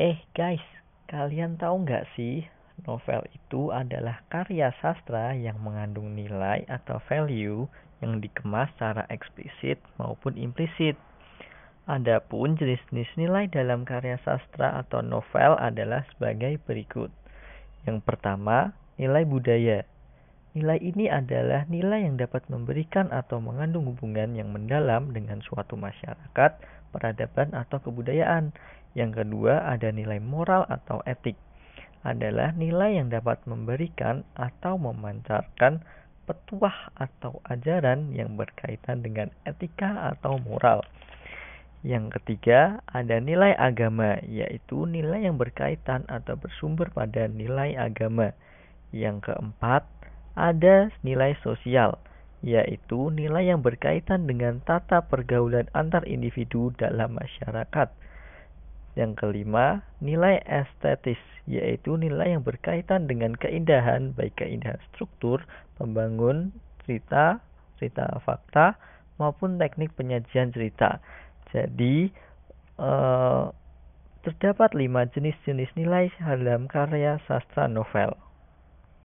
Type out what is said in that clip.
Eh guys, kalian tahu nggak sih, novel itu adalah karya sastra yang mengandung nilai atau value yang dikemas secara eksplisit maupun implisit. Adapun jenis-jenis nilai dalam karya sastra atau novel adalah sebagai berikut. Yang pertama, nilai budaya. Nilai ini adalah nilai yang dapat memberikan atau mengandung hubungan yang mendalam dengan suatu masyarakat, peradaban, atau kebudayaan. Yang kedua, ada nilai moral atau etik. Adalah nilai yang dapat memberikan atau memancarkan petuah atau ajaran yang berkaitan dengan etika atau moral. Yang ketiga, ada nilai agama, yaitu nilai yang berkaitan atau bersumber pada nilai agama. Yang keempat, ada nilai sosial, yaitu nilai yang berkaitan dengan tata pergaulan antar individu dalam masyarakat. Yang kelima, nilai estetis, yaitu nilai yang berkaitan dengan keindahan, baik keindahan struktur, pembangun, cerita, cerita fakta, maupun teknik penyajian cerita. Jadi, eh, terdapat lima jenis-jenis nilai dalam karya sastra novel.